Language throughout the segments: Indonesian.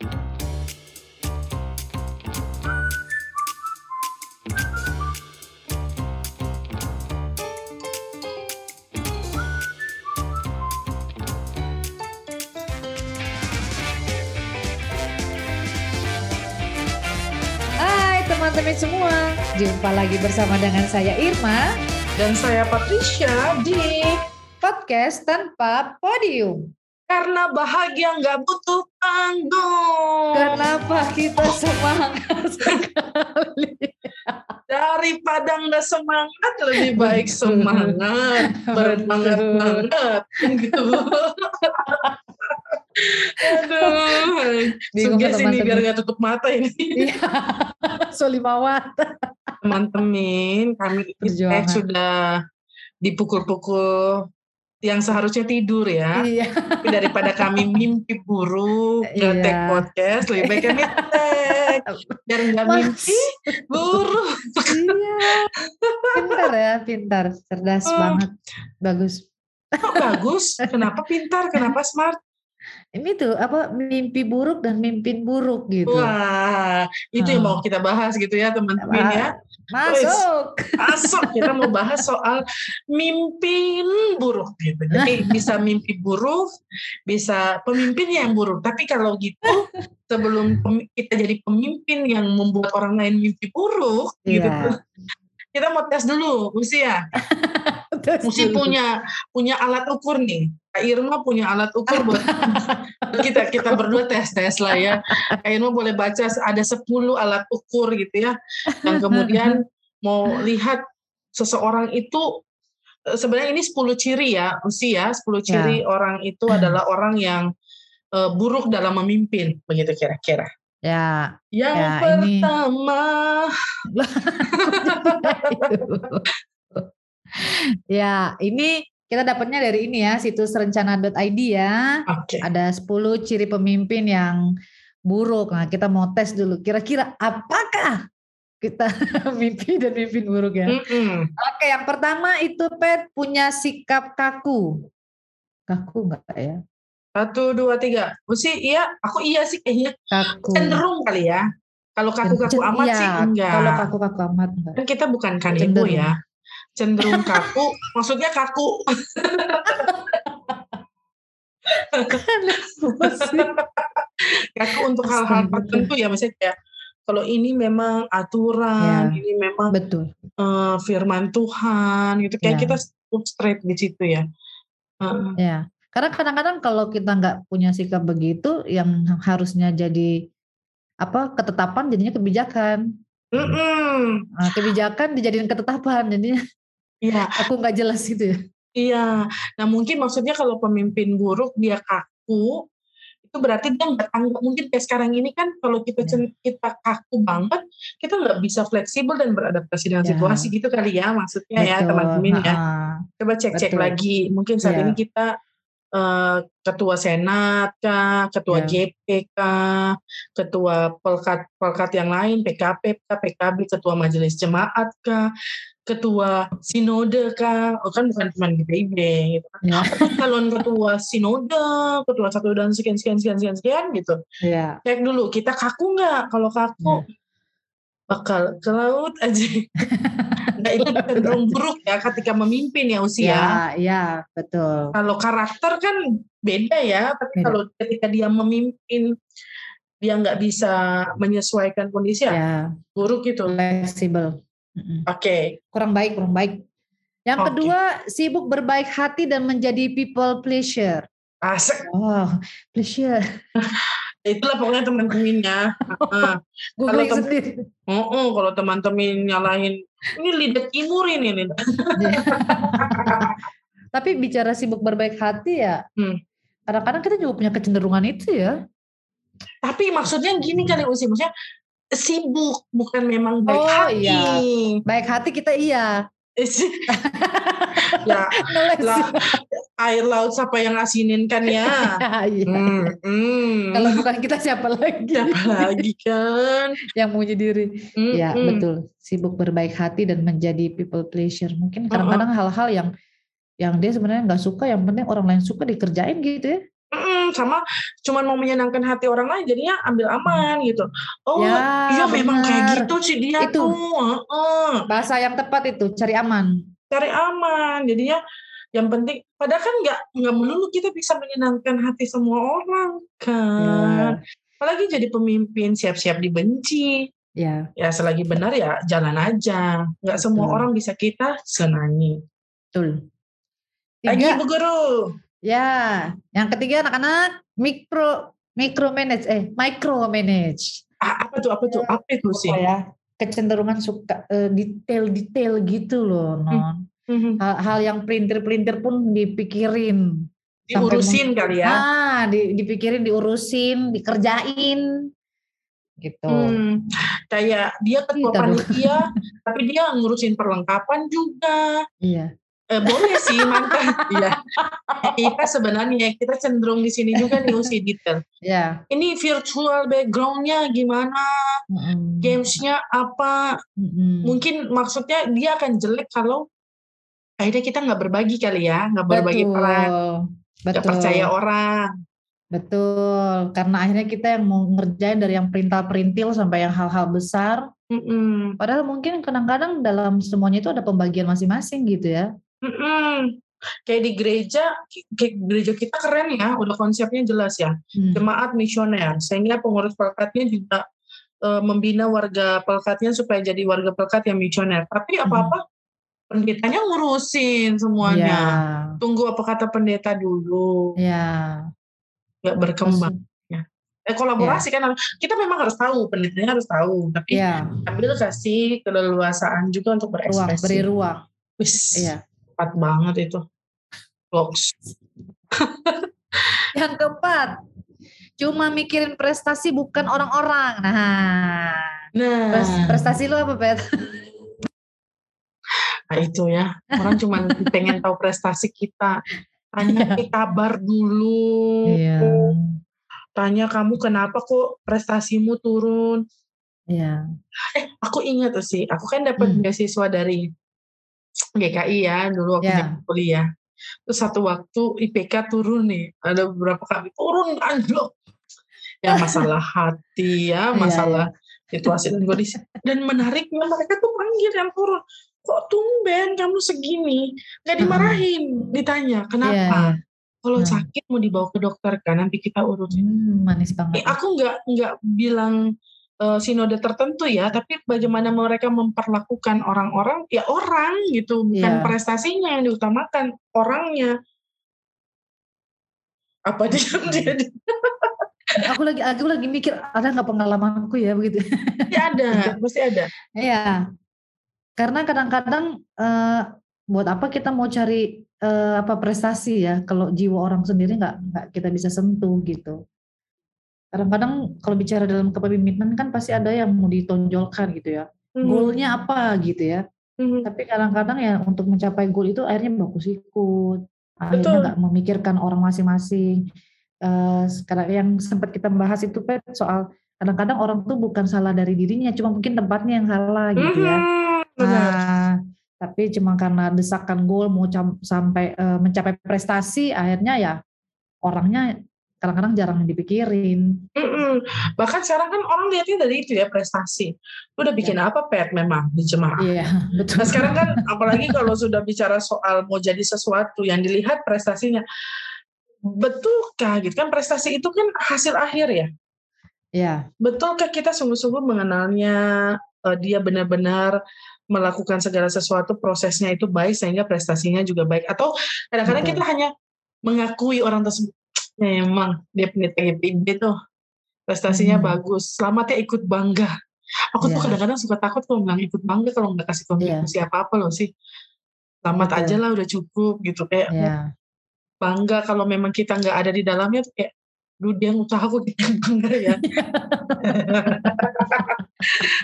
Hai teman-teman semua, jumpa lagi bersama dengan saya Irma Dan saya Patricia di podcast tanpa podium. Karena Bahagia Nggak Butuh Panggung. Kenapa kita semangat sekali? Daripada nggak semangat, lebih baik semangat. Bersemangat-semangat. Gitu. Aduh. Suges ini biar nggak tutup mata ini. Iya, Solimawat. Teman-teman, kami sudah dipukul-pukul yang seharusnya tidur ya. Iya, Tapi daripada kami mimpi buruk Iya. nge-tag podcast lebih baik kami tag biar nggak mimpi buruk iya. Pintar ya, pintar, cerdas Hmm. banget, bagus. kok bagus kenapa pintar kenapa smart Ini tuh apa mimpi buruk dan mimpin buruk gitu. wah itu yang Hmm. mau kita bahas gitu ya teman-teman ya Masuk. Asok kita mau bahas soal mimpi buruk gitu. Jadi bisa mimpi buruk, bisa pemimpin yang buruk. Tapi kalau gitu sebelum kita jadi pemimpin yang membuat orang lain mimpi buruk gitu. Kita mau tes dulu usia. Terus Mesti punya punya alat ukur nih. Kak Irma punya alat ukur buat kita kita berdua tes tes lah ya. Kak Irma boleh baca ada 10 alat ukur gitu ya. Dan kemudian mau lihat seseorang itu eh, sebenarnya ini 10 ciri ya usia 10 ciri orang itu adalah orang yang eh, buruk dalam memimpin begitu kira-kira. Ya, Yang Ya, ini- pertama ya ini kita dapatnya dari ini ya situs rencana.id ya. oke. Ada 10 ciri pemimpin yang buruk. Nah, kita mau tes dulu. Kira-kira apakah kita mimpi dan mimpin buruk ya? Mm-mm. Oke, yang pertama itu Pet punya sikap kaku. Kaku enggak ya? Satu, dua, tiga. Usi, iya, aku iya sih kayaknya. Kaku. Cenderung kali ya. Kalau kaku-kaku Cen- amat iya, sih enggak. Kalau kaku-kaku amat enggak. Kan kita bukan kanebo Cenderung. ya. Cenderung kaku, maksudnya kaku. kaku untuk hal-hal tertentu ya. Misalnya kayak, kalau ini memang aturan, Ya. ini memang Betul. eh, firman Tuhan, gitu. Kayak Ya. kita cukup straight di situ ya. Heeh. Ya, karena kadang-kadang kalau kita nggak punya sikap begitu, yang harusnya jadi apa ketetapan jadinya kebijakan. Mm-mm. Nah, kebijakan dijadiin ketetapan, jadinya Iya, aku nggak jelas gitu ya. Iya, nah mungkin maksudnya kalau pemimpin buruk dia kaku, itu berarti dia nggak tanggap. Mungkin kayak sekarang ini kan kalau kita Ya. kita kaku banget, kita nggak bisa fleksibel dan beradaptasi dengan Ya. situasi gitu kali ya maksudnya ya Betul. teman-teman ya. Coba cek-cek Betul. lagi. Mungkin saat Iya. ini kita eh, ketua senat kah, ketua Ya. JP kah, ketua pelkat pelkat yang lain, PKP kah, PKB, ketua majelis jemaat kah, ketua sinode kah, oh kan bukan cuma GPIB gitu kan. Ya, calon ketua sinode, ketua satu dan sekian sekian sekian sekian sekian gitu. ya, Cek dulu kita kaku nggak? Kalau kaku bakal ke laut aja. nah itu cenderung buruk ya ketika memimpin ya usia. ya, ya, betul. Kalau karakter kan beda ya, tapi Beda. kalau ketika dia memimpin dia nggak bisa menyesuaikan kondisi ya, Ya, buruk gitu. fleksibel. Oke, Kurang baik, kurang baik. Yang Oke. kedua, sibuk berbaik hati dan menjadi people pleasure. asik. Oh, pleasure. Itulah pokoknya teman-temannya. Googling tem- sendiri. Oh, kalau teman-teman nyalahin ini lidah timur ini nih. Tapi bicara sibuk berbaik hati ya, Hmm. kadang-kadang kita juga punya kecenderungan itu ya. Tapi maksudnya gini kali usia, maksudnya sibuk bukan memang baik Oh, hati. iya. Baik hati kita iya. ya lah air laut siapa yang asinin kan ya. Iya. Hmm, hmm. Kalau bukan kita siapa lagi siapa lagi kan? yang puji diri? Hmm, Ya hmm. betul. Sibuk berbaik hati dan menjadi people pleasure. Mungkin kadang-kadang hal-hal yang yang dia sebenarnya nggak suka, yang penting orang lain suka dikerjain gitu ya. Mm, Mm-mm, sama cuman mau menyenangkan hati orang lain jadinya ambil aman gitu. Oh, Ya, iya memang kayak gitu sih dia Itu. tuh. Heeh. Bahasa yang tepat itu cari aman. Cari aman. Jadinya yang penting padahal kan nggak nggak melulu kita bisa menyenangkan hati semua orang kan. Apalagi jadi pemimpin siap-siap dibenci. Ya, Ya selagi benar ya jalan aja. Nggak semua Betul. orang bisa kita senangi. betul. Lagi Bu Guru. ya. Yang ketiga anak-anak mikro micro manage eh micro manage. Ah, apa tuh apa tuh apa itu sih? Ya? Kecenderungan suka eh, detail-detail gitu loh, non. Mhm. Hal-hal yang pelintir-pelintir pun dipikirin. Diurusin kali ya. Ah, di- dipikirin, diurusin, dikerjain, gitu. Hmm, kayak dia ketua Kita dong. panitia, tapi dia ngurusin perlengkapan juga. Iya. Eh, boleh sih mantan. Iya. Kita sebenarnya kita cenderung di sini juga nih usi detail. Ya. Ini virtual backgroundnya gimana, Mm-mm. gamesnya apa? Mungkin maksudnya dia akan jelek kalau akhirnya kita nggak berbagi kali ya, nggak berbagi Betul. peran, nggak percaya orang. Betul. Karena akhirnya kita yang mau ngerjain dari yang perintil-perintil sampai yang hal-hal besar. Mm-mm. Padahal mungkin kadang-kadang dalam semuanya itu ada pembagian masing-masing gitu ya. Mm-mm. Kayak di gereja, kayak gereja kita keren ya, udah konsepnya jelas ya. Hmm. Jemaat misioner, sehingga pengurus pelkatnya juga eh, membina warga pelkatnya supaya jadi warga pelkat yang misioner. Tapi apa-apa pendetanya ngurusin semuanya. Ya. Tunggu apa kata pendeta dulu, Ya. nggak berkembang. Eh, kolaborasi kan, kita memang harus tahu, pendetanya harus tahu. Tapi Ya. ambil kasih keleluasaan juga untuk Ruang, berekspresi. beri ruang. Wis, Iya. Tepat banget itu. Loks. Yang keempat, cuma mikirin prestasi bukan orang-orang. Nah, Nah, pres- prestasi lu apa, Pet? nah itu ya. Orang cuma pengen tahu prestasi kita. Tanya Iya. kabar dulu. Iya. Tanya kamu kenapa kok prestasimu turun. Iya. Eh, aku ingat sih. Aku kan dapat Hmm. beasiswa dari GKI ya dulu waktu zaman kuliah. Terus satu waktu IPK turun nih. Ada beberapa kali turun anjlok. Ya masalah hati ya, Iya, masalah situasi dan kondisi. Dan menariknya mereka tuh panggil yang turun. Kok tumben kamu segini? Gak dimarahin, ditanya Iya, kenapa? iya. Kalau Hmm. sakit mau dibawa ke dokter kan, nanti kita urusin. Hmm, manis Eh, banget. aku nggak nggak bilang eh, sinode tertentu ya, tapi bagaimana mereka memperlakukan orang-orang, ya orang gitu, bukan Iya. prestasinya yang diutamakan, orangnya. Apa dia dia, dia Aku lagi aku lagi mikir ada nggak pengalamanku ya begitu. Ya ada, pasti ada. Iya. Karena kadang-kadang eh, buat apa kita mau cari eh, apa prestasi ya kalau jiwa orang sendiri nggak nggak kita bisa sentuh gitu. Kadang-kadang kalau bicara dalam kepemimpinan kan pasti ada yang mau ditonjolkan gitu ya. Hmm. Goalnya apa gitu ya. Hmm. Tapi kadang-kadang ya untuk mencapai goal itu akhirnya bagus ikut. Akhirnya nggak memikirkan orang masing-masing. Eh, sekarang yang sempat kita bahas itu Pet soal kadang-kadang orang tuh bukan salah dari dirinya, cuma mungkin tempatnya yang salah gitu ya. Benar. Nah, tapi cuma karena desakan gol mau sampai eh, mencapai prestasi, akhirnya ya orangnya kadang-kadang jarang dipikirin. Mm-mm. Bahkan sekarang kan orang lihatnya dari itu ya prestasi. Lu udah bikin apa pet memang di jemaah. Iya, betul. Nah sekarang kan apalagi kalau sudah bicara soal mau jadi sesuatu yang dilihat prestasinya. Betulkah gitu kan prestasi itu kan hasil akhir ya. Iya, Betulkah kita sungguh-sungguh mengenalnya eh, dia benar-benar melakukan segala sesuatu prosesnya itu baik sehingga prestasinya juga baik atau kadang-kadang kita hanya mengakui orang tersebut memang dia pendeta GPIB tuh prestasinya Hmm. bagus. Selamat ya ikut bangga. Aku tuh Iya. kadang-kadang suka takut kalau bilang ikut bangga kalau nggak kasih kontribusi apa-apa loh sih. Selamat Betul. aja lah udah cukup gitu. Kayak iya. bangga kalau memang kita nggak ada di dalamnya tuh kayak Duh dia usaha kok kita bangga ya.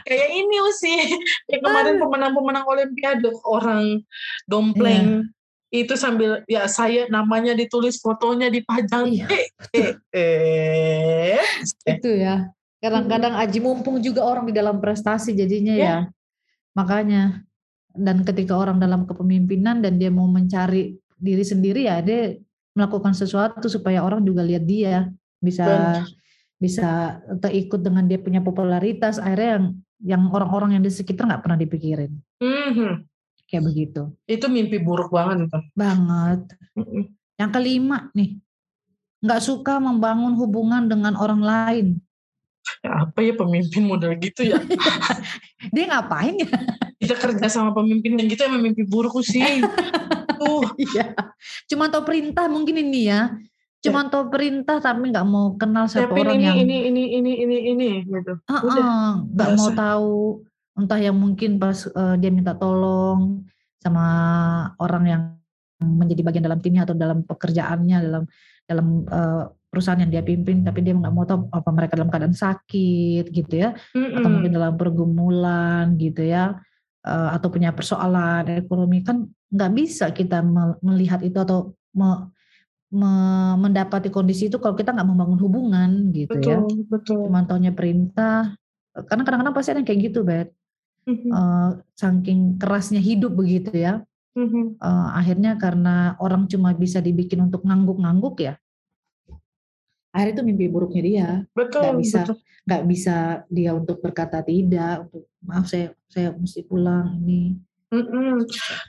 Kayak ini sih. Kayak kemarin pemenang-pemenang olimpiade orang dompleng itu sambil ya saya namanya ditulis fotonya dipajang Iya. eh, eh, eh. Itu ya. Kadang-kadang aji mumpung juga orang di dalam prestasi jadinya ya. Makanya dan ketika orang dalam kepemimpinan dan dia mau mencari diri sendiri ya dia melakukan sesuatu supaya orang juga lihat dia bisa Benar. bisa terikut dengan dia punya popularitas akhirnya yang yang orang-orang yang di sekitar nggak pernah dipikirin Mhm. Kayak begitu Itu mimpi buruk banget itu. banget Mm-mm. yang kelima nih nggak suka membangun hubungan dengan orang lain Ya, apa ya pemimpin model gitu ya? dia ngapain ya Kita kerja sama pemimpin yang gitu emang mimpi buruk sih. Tuh, Iya. Cuma tahu perintah mungkin ini ya. Cuma tahu perintah tapi nggak mau kenal satu siapin orang ini, yang ini, ini, ini, ini, ini, gitu. Udah, ah, nggak mau tahu entah yang mungkin pas eh, dia minta tolong sama orang yang menjadi bagian dalam timnya atau dalam pekerjaannya dalam dalam eh, perusahaan yang dia pimpin tapi dia nggak mau tahu apa mereka dalam keadaan sakit gitu ya atau Mm-mm. mungkin dalam pergumulan gitu ya eh, atau punya persoalan ekonomi kan nggak bisa kita me- melihat itu atau me- me- mendapati kondisi itu kalau kita nggak membangun hubungan gitu ya Betul, betul. cuma taunya perintah karena kadang-kadang pasti ada yang kayak gitu bet Mhm, Eh, saking kerasnya hidup begitu ya. Eh, akhirnya karena orang cuma bisa dibikin untuk ngangguk-ngangguk ya akhirnya itu mimpi buruknya dia Betul, nggak bisa betul. nggak bisa dia untuk berkata tidak untuk maaf saya saya mesti pulang ini Mm-mm.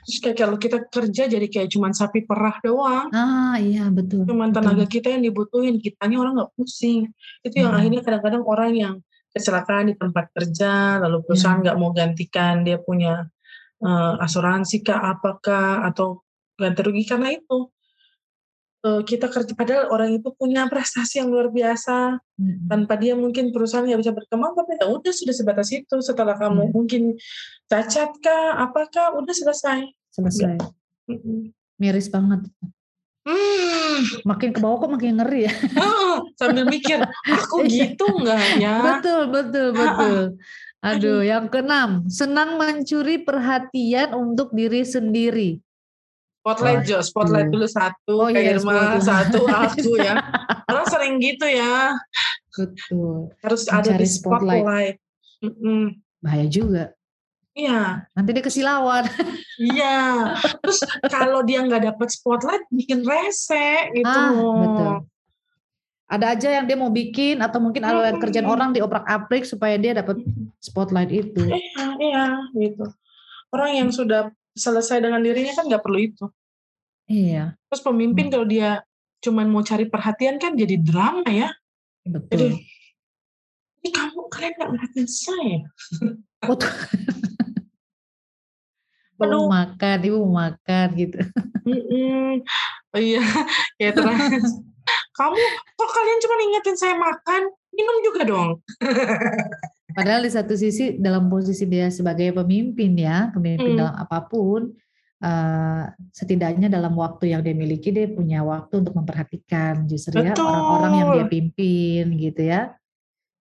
Terus kayak kalau kita kerja jadi kayak cuman sapi perah doang. ah iya betul Cuman betul. tenaga kita yang dibutuhin, kitanya orang nggak pusing. Itu yang akhirnya kadang-kadang orang yang kecelakaan di tempat kerja, lalu perusahaan nggak mau gantikan dia punya eh, asuransi kah, apakah atau ganti rugi karena itu. Eh, kita kerja padahal orang itu punya prestasi yang luar biasa. Mm-mm. tanpa dia mungkin perusahaan nggak bisa berkembang tapi ya udah sudah sebatas itu. Setelah kamu Hmm. mungkin cacat kah apakah udah selesai. Selesai. Mm-mm. miris banget Hmm, makin ke bawah kok makin ngeri ya. Ah, sambil mikir aku Iya. gitu nggak ya? Betul betul betul. Aduh yang keenam senang mencuri perhatian untuk diri sendiri. Spotlight Jo. Spotlight dulu satu Oh Kak iya, Irma satu aku ya. Orang sering gitu ya. Betul. Harus ada di spotlight. spotlight. Bahaya juga iya nanti dia kesilauan iya terus kalau dia nggak dapat spotlight bikin rese gitu Ah, betul. ada aja yang dia mau bikin atau mungkin ada Hmm. kerjaan orang dioprak aprik supaya dia dapat spotlight itu Iya, iya, gitu. Orang yang sudah selesai dengan dirinya kan nggak perlu itu. iya Terus pemimpin Hmm. kalau dia cuman mau cari perhatian kan jadi drama ya. Jadi, betul ini kamu kalian nggak merhatiin saya. Mau makan ibu mau makan gitu Mm-mm. Oh iya, ya terus. kamu kok kalian cuma ingetin saya makan, minum juga dong. Padahal di satu sisi dalam posisi dia sebagai pemimpin ya, pemimpin Hmm. dalam apa pun, eh, setidaknya dalam waktu yang dia miliki dia punya waktu untuk memperhatikan justru ya orang-orang yang dia pimpin gitu ya,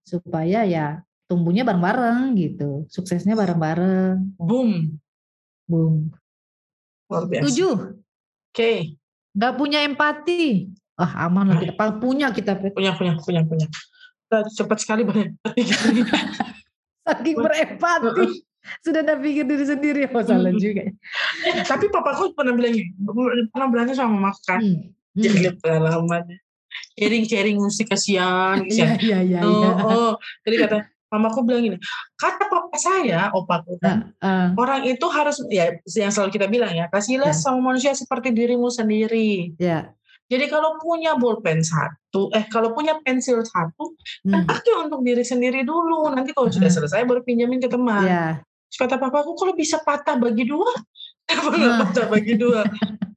supaya ya tumbuhnya bareng-bareng gitu, suksesnya bareng-bareng. Boom, Boom. luar biasa. Oke, Tujuh, nggak punya empati. Ah aman lah kita, punya kita punya, punya, punya, punya. Cepat sekali banyak. saking berempati. Sudah ada pikir diri sendiri, oh salah Hmm. juga. ya. Tapi papaku pernah bilang pernah belajar sama mamaku kan. Hmm. Hmm. Jadi pengalamannya. Sharing-sharing musik kasihan. Iya kasihan. iya iya. Oh, iya. oh. Jadi kata mamaku bilang gini, kata papa saya, opaku kan, Ah, orang itu harus ya yang selalu kita bilang ya, kasihlah Ya. sama manusia seperti dirimu sendiri. ya. Jadi kalau punya bolpen satu, eh kalau punya pensil satu, Hmm. kan pakai untuk diri sendiri dulu. Nanti kalau sudah selesai baru pinjamin ke teman. Ya. Terus kata papaku kalau bisa patah bagi dua, kenapa nggak Nah. patah bagi dua?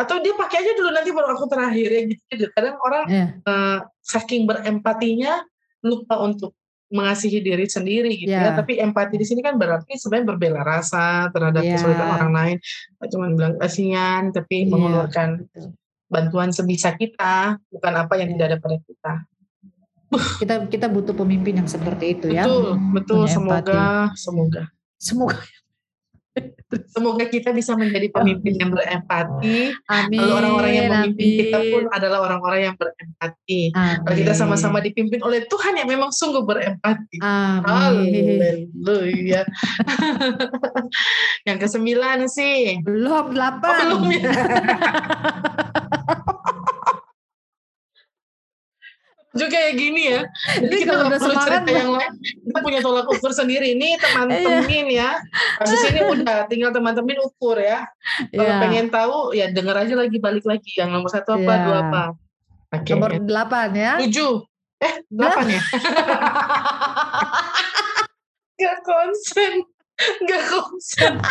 Atau dia pakai aja dulu nanti baru aku terakhir ya gitu. Kadang orang Ya. eh, saking berempatinya lupa untuk mengasihi diri sendiri gitu Ya. ya. Tapi empati di sini kan berarti sebenarnya berbela rasa terhadap Ya. kesulitan orang lain. Nggak cuma bilang kasihan, tapi Iya, mengeluarkan betul. bantuan sebisa kita, bukan apa yang Ya. tidak ada pada kita. Kita kita butuh pemimpin yang seperti itu ya. betul, betul. Semoga, semoga, Semoga. semoga kita bisa menjadi pemimpin yang berempati. Amin. Lalu orang-orang yang memimpin amin. kita pun adalah orang-orang yang berempati. Amin. Kalau kita sama-sama dipimpin oleh Tuhan yang memang sungguh berempati. Amin. Haleluya. yang kesembilan sih. Belum Oh, delapan. belum ya. juga kayak gini ya. Jadi kita kalau nggak perlu cerita yang lain. Kita punya tolak ukur sendiri. Ini teman-teman ya. Kasus ini udah tinggal teman-teman ukur ya. Kalau Iya. pengen tahu ya denger aja lagi balik lagi. Yang nomor satu apa, Iya. dua apa. Oke. Nomor delapan ya. Tujuh. Eh, delapan ya? Gak konsen. Gak konsen.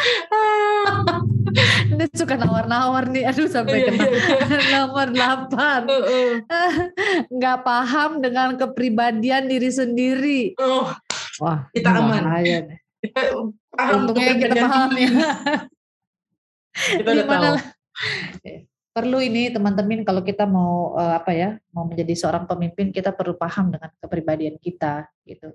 Dia suka nawar-nawar nih. Aduh sampai Iya, kena. iya. Nomor delapan. Heeh. Nggak paham dengan kepribadian diri sendiri. Oh, Wah, Kita ini aman. kita paham Untungnya kita paham ya. Kita udah tahu. Perlu ini teman-teman kalau kita mau eh, apa ya, mau menjadi seorang pemimpin kita perlu paham dengan kepribadian kita gitu.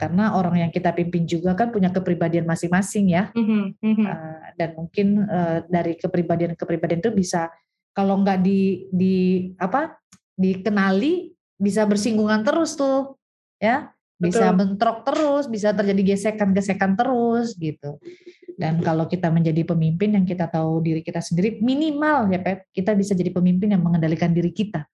Karena orang yang kita pimpin juga kan punya kepribadian masing-masing ya. Mhm, mhm. Eh, dan mungkin eh, dari kepribadian-kepribadian itu bisa kalau nggak di di apa dikenali bisa bersinggungan terus tuh ya bisa Betul. bentrok terus bisa terjadi gesekan-gesekan terus gitu dan kalau kita menjadi pemimpin yang kita tahu diri kita sendiri minimal ya Pep kita bisa jadi pemimpin yang mengendalikan diri kita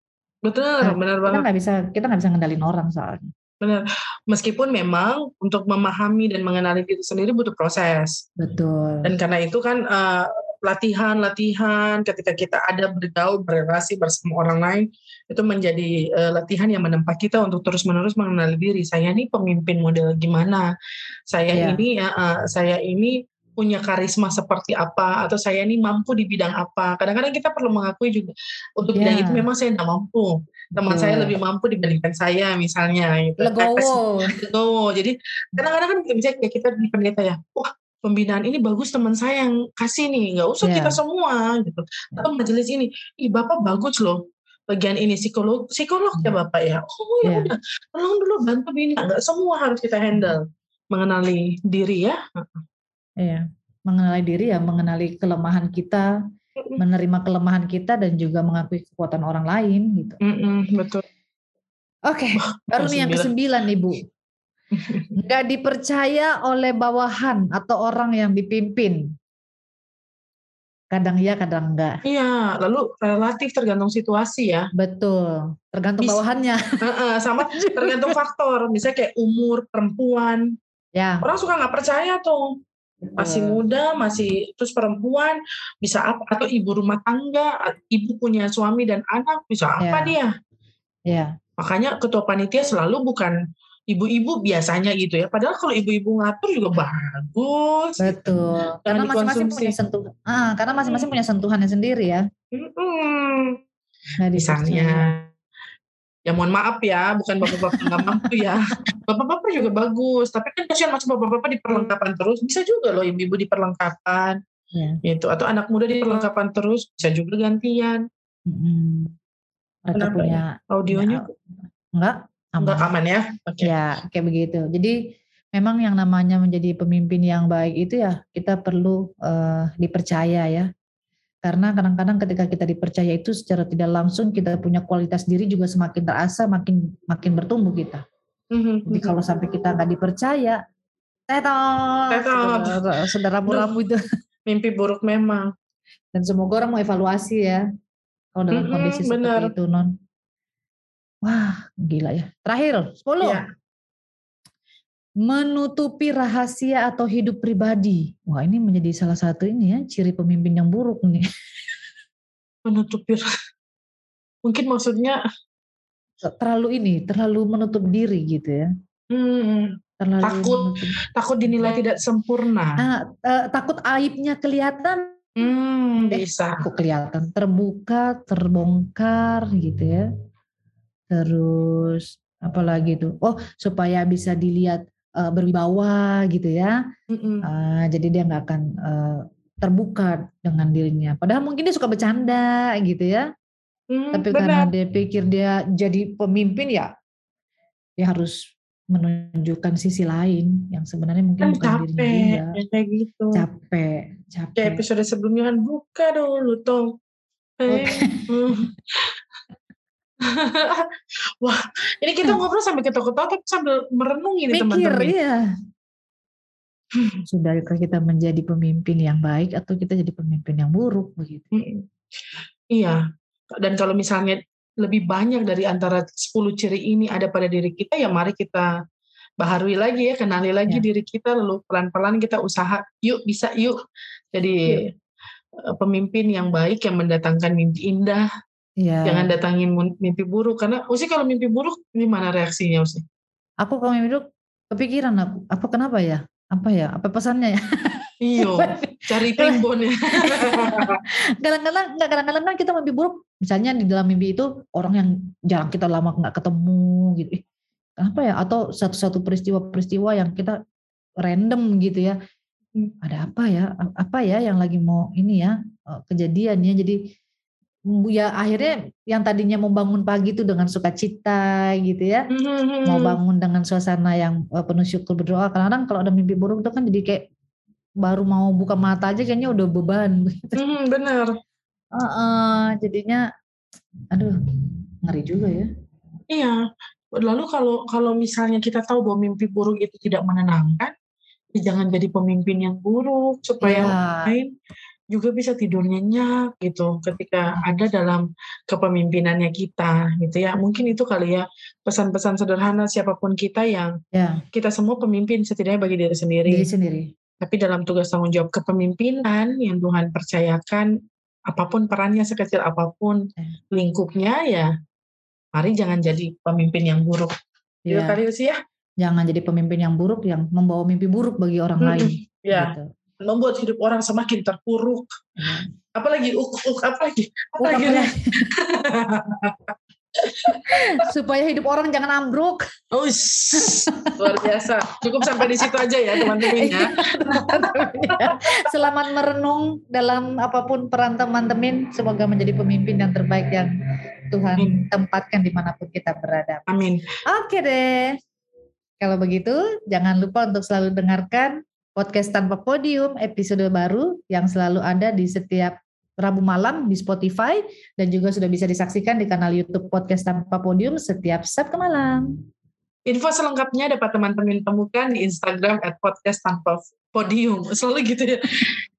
Betul, Nah, benar kita banget. nggak bisa kita nggak bisa ngendalin orang soalnya Benar. Meskipun memang untuk memahami dan mengenali diri sendiri butuh proses. betul Dan karena itu kan eh, latihan-latihan ketika kita ada bergaul, berrelasi bersama orang lain itu menjadi eh, latihan yang menempa kita untuk terus-menerus mengenali diri. Saya ini pemimpin model gimana? Saya Iya. ini ya, eh, saya ini punya karisma seperti apa atau saya ini mampu di bidang apa. Kadang-kadang kita perlu mengakui juga untuk bidang Iya. itu memang saya tidak mampu. Teman Betul. saya lebih mampu dibandingkan saya misalnya gitu. legowo Legowo. Jadi kadang-kadang kan bisa kayak kita di pendeta ya, wah pembinaan ini bagus teman saya yang kasih nih, nggak usah Iya. kita semua gitu. Atau majelis ini, ih bapak bagus loh bagian ini psikolog psikolog ya bapak ya. Oh ya Iya. udah, tolong dulu bantu bina. Nggak semua harus kita handle. Mengenali diri ya. Iya, mengenali diri ya, mengenali kelemahan kita, menerima kelemahan kita dan juga mengakui kekuatan orang lain gitu. Mm-mm, betul. Oke, baru nih yang kesembilan nih Bu. Nggak dipercaya oleh bawahan atau orang yang dipimpin. Kadang iya, kadang enggak. Iya, lalu relatif tergantung situasi ya. Betul, tergantung bawahannya. Sama tergantung faktor. Misalnya kayak umur perempuan. Ya, Orang suka nggak percaya tuh. Masih betul. muda, masih terus perempuan, bisa apa atau ibu rumah tangga, ibu punya suami dan anak, bisa apa Ya. dia? Ya, Makanya ketua panitia selalu bukan ibu-ibu biasanya gitu ya. Padahal kalau ibu-ibu ngatur juga bagus. betul. Karena masing-masing punya sentuhan. Ah, karena masing-masing punya sentuhannya sendiri ya. Mm-mm. Nggak Misalnya, ya mohon maaf ya, bukan bapak-bapak nggak mampu ya. Bapak-bapak juga bagus, tapi kan kasihan masuk bapak-bapak di perlengkapan terus. Bisa juga loh ibu-ibu di perlengkapan, Ya. gitu. Atau anak muda di perlengkapan terus, bisa juga gantian. Mm-mm. Mereka Kenapa punya Audionya enggak nggak aman. aman ya? Oke. Ya, kayak begitu. Jadi memang yang namanya menjadi pemimpin yang baik itu ya kita perlu eh, dipercaya ya. Karena kadang-kadang ketika kita dipercaya itu secara tidak langsung kita punya kualitas diri juga semakin terasa, makin makin bertumbuh kita. Mhm, Jadi mhm. kalau sampai kita nggak dipercaya, tetot, Tetot. saudara- saudara ramu itu. Mimpi buruk memang. Dan semoga orang mau evaluasi ya. Kalau dalam Mm-mm, kondisi benar. seperti itu non. Wah, gila ya. Terakhir, 10. Iya. Menutupi rahasia atau hidup pribadi. Wah, ini menjadi salah satu ini ya, ciri pemimpin yang buruk nih. Menutupi. Mungkin maksudnya Terlalu ini, terlalu menutup diri gitu ya. hmm, Terlalu Takut. menutup- takut dinilai tidak sempurna. Ah, eh, takut aibnya kelihatan, Hmm, Eh, bisa. kok kelihatan terbuka, terbongkar gitu ya. Terus apalagi tuh? Oh, supaya bisa dilihat eh, berwibawa gitu ya. Mm-mm. Ah, jadi dia nggak akan eh, terbuka dengan dirinya. Padahal mungkin dia suka bercanda gitu ya. Hmm, Tapi karena benar. dia pikir dia jadi pemimpin ya, dia harus menunjukkan sisi lain yang sebenarnya mungkin Kan bukan dirinya capek. dia. ya kayak gitu. Capek, capek. Kayak episode sebelumnya kan buka dulu tong. Eh, hmm. Wah, ini kita ngobrol sambil ketawa-ketawa tapi sambil merenung ini teman-teman. iya. Sudahkah kita menjadi pemimpin yang baik atau kita jadi pemimpin yang buruk begitu? Mm. Iya. Dan kalau misalnya lebih banyak dari antara 10 ciri ini ada pada diri kita, ya mari kita baharui lagi ya, kenali lagi ya. diri kita, lalu pelan-pelan kita usaha, yuk bisa yuk. Jadi ya. pemimpin yang baik yang mendatangkan mimpi indah, ya. jangan datangin mimpi buruk. Karena Usi kalau mimpi buruk, gimana reaksinya Usi? Aku kalau mimpi buruk, kepikiran aku, apa kenapa ya? Apa ya? Apa pesannya ya? Iyo, cari timbun ya. kadang-kadang nggak kadang-kadang kan kita mimpi buruk. Misalnya di dalam mimpi itu orang yang jarang kita lama nggak ketemu gitu. Kenapa ya? Atau satu-satu peristiwa-peristiwa yang kita random gitu ya. Ada apa ya? Apa ya yang lagi mau ini ya eh, kejadiannya? Jadi ya akhirnya yang tadinya mau bangun pagi itu dengan sukacita gitu ya mm-hmm. mau bangun dengan suasana yang eh, penuh syukur berdoa kadang-kadang kalau ada mimpi buruk itu kan jadi kayak baru mau buka mata aja kayaknya udah beban Hmm, bener. Uh, uh, jadinya, aduh, ngeri juga ya. Iya. Lalu kalau kalau misalnya kita tahu bahwa mimpi buruk itu tidak menenangkan, ya jangan jadi pemimpin yang buruk supaya yeah. orang lain juga bisa tidur nyenyak gitu ketika ada dalam kepemimpinannya kita gitu ya mungkin itu kali ya pesan-pesan sederhana siapa pun kita yang yeah. kita semua pemimpin setidaknya bagi diri sendiri diri sendiri tapi dalam tugas tanggung jawab kepemimpinan yang Tuhan percayakan, apa pun perannya sekecil apa pun ya. lingkupnya ya, mari jangan jadi pemimpin yang buruk. Gitu ya. kali ya. Jangan jadi pemimpin yang buruk yang membawa mimpi buruk bagi orang hmm, lain. Ya. Gitu. Membuat hidup orang semakin terpuruk. Ya. Apalagi uk, uk apalagi? Apalagi? apalagi? supaya hidup orang jangan ambruk. Oh, luar biasa. Cukup sampai di situ aja ya teman-teman ya. Selamat merenung dalam apa pun peran teman-teman. Semoga menjadi pemimpin yang terbaik yang Tuhan Amin. tempatkan di mana pun kita berada. Amin. Oke deh. Kalau begitu, jangan lupa untuk selalu dengarkan podcast tanpa podium episode baru yang selalu ada di setiap Rabu malam di Spotify dan juga sudah bisa disaksikan di kanal YouTube Podcast Tanpa Podium setiap Sabtu malam. Info selengkapnya dapat teman-teman temukan di Instagram at podcast tanpa podium. Selalu gitu ya.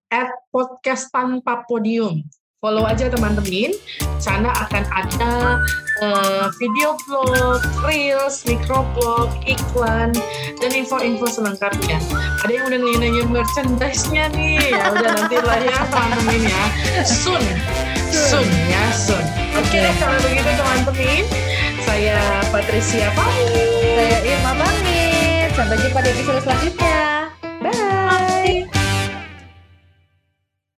At podcast tanpa podium follow aja teman-teman. Sana akan ada uh, video vlog, reels, microblog, iklan, dan info-info selengkapnya. Ada yang udah nanya merchandise-nya nih. Ya udah nanti lah ya teman-teman ya. Soon. Soon ya, soon. Oke okay, deh kalau begitu teman-teman. Saya Patricia pamit. Saya Irma pamit. Sampai jumpa di episode selanjutnya.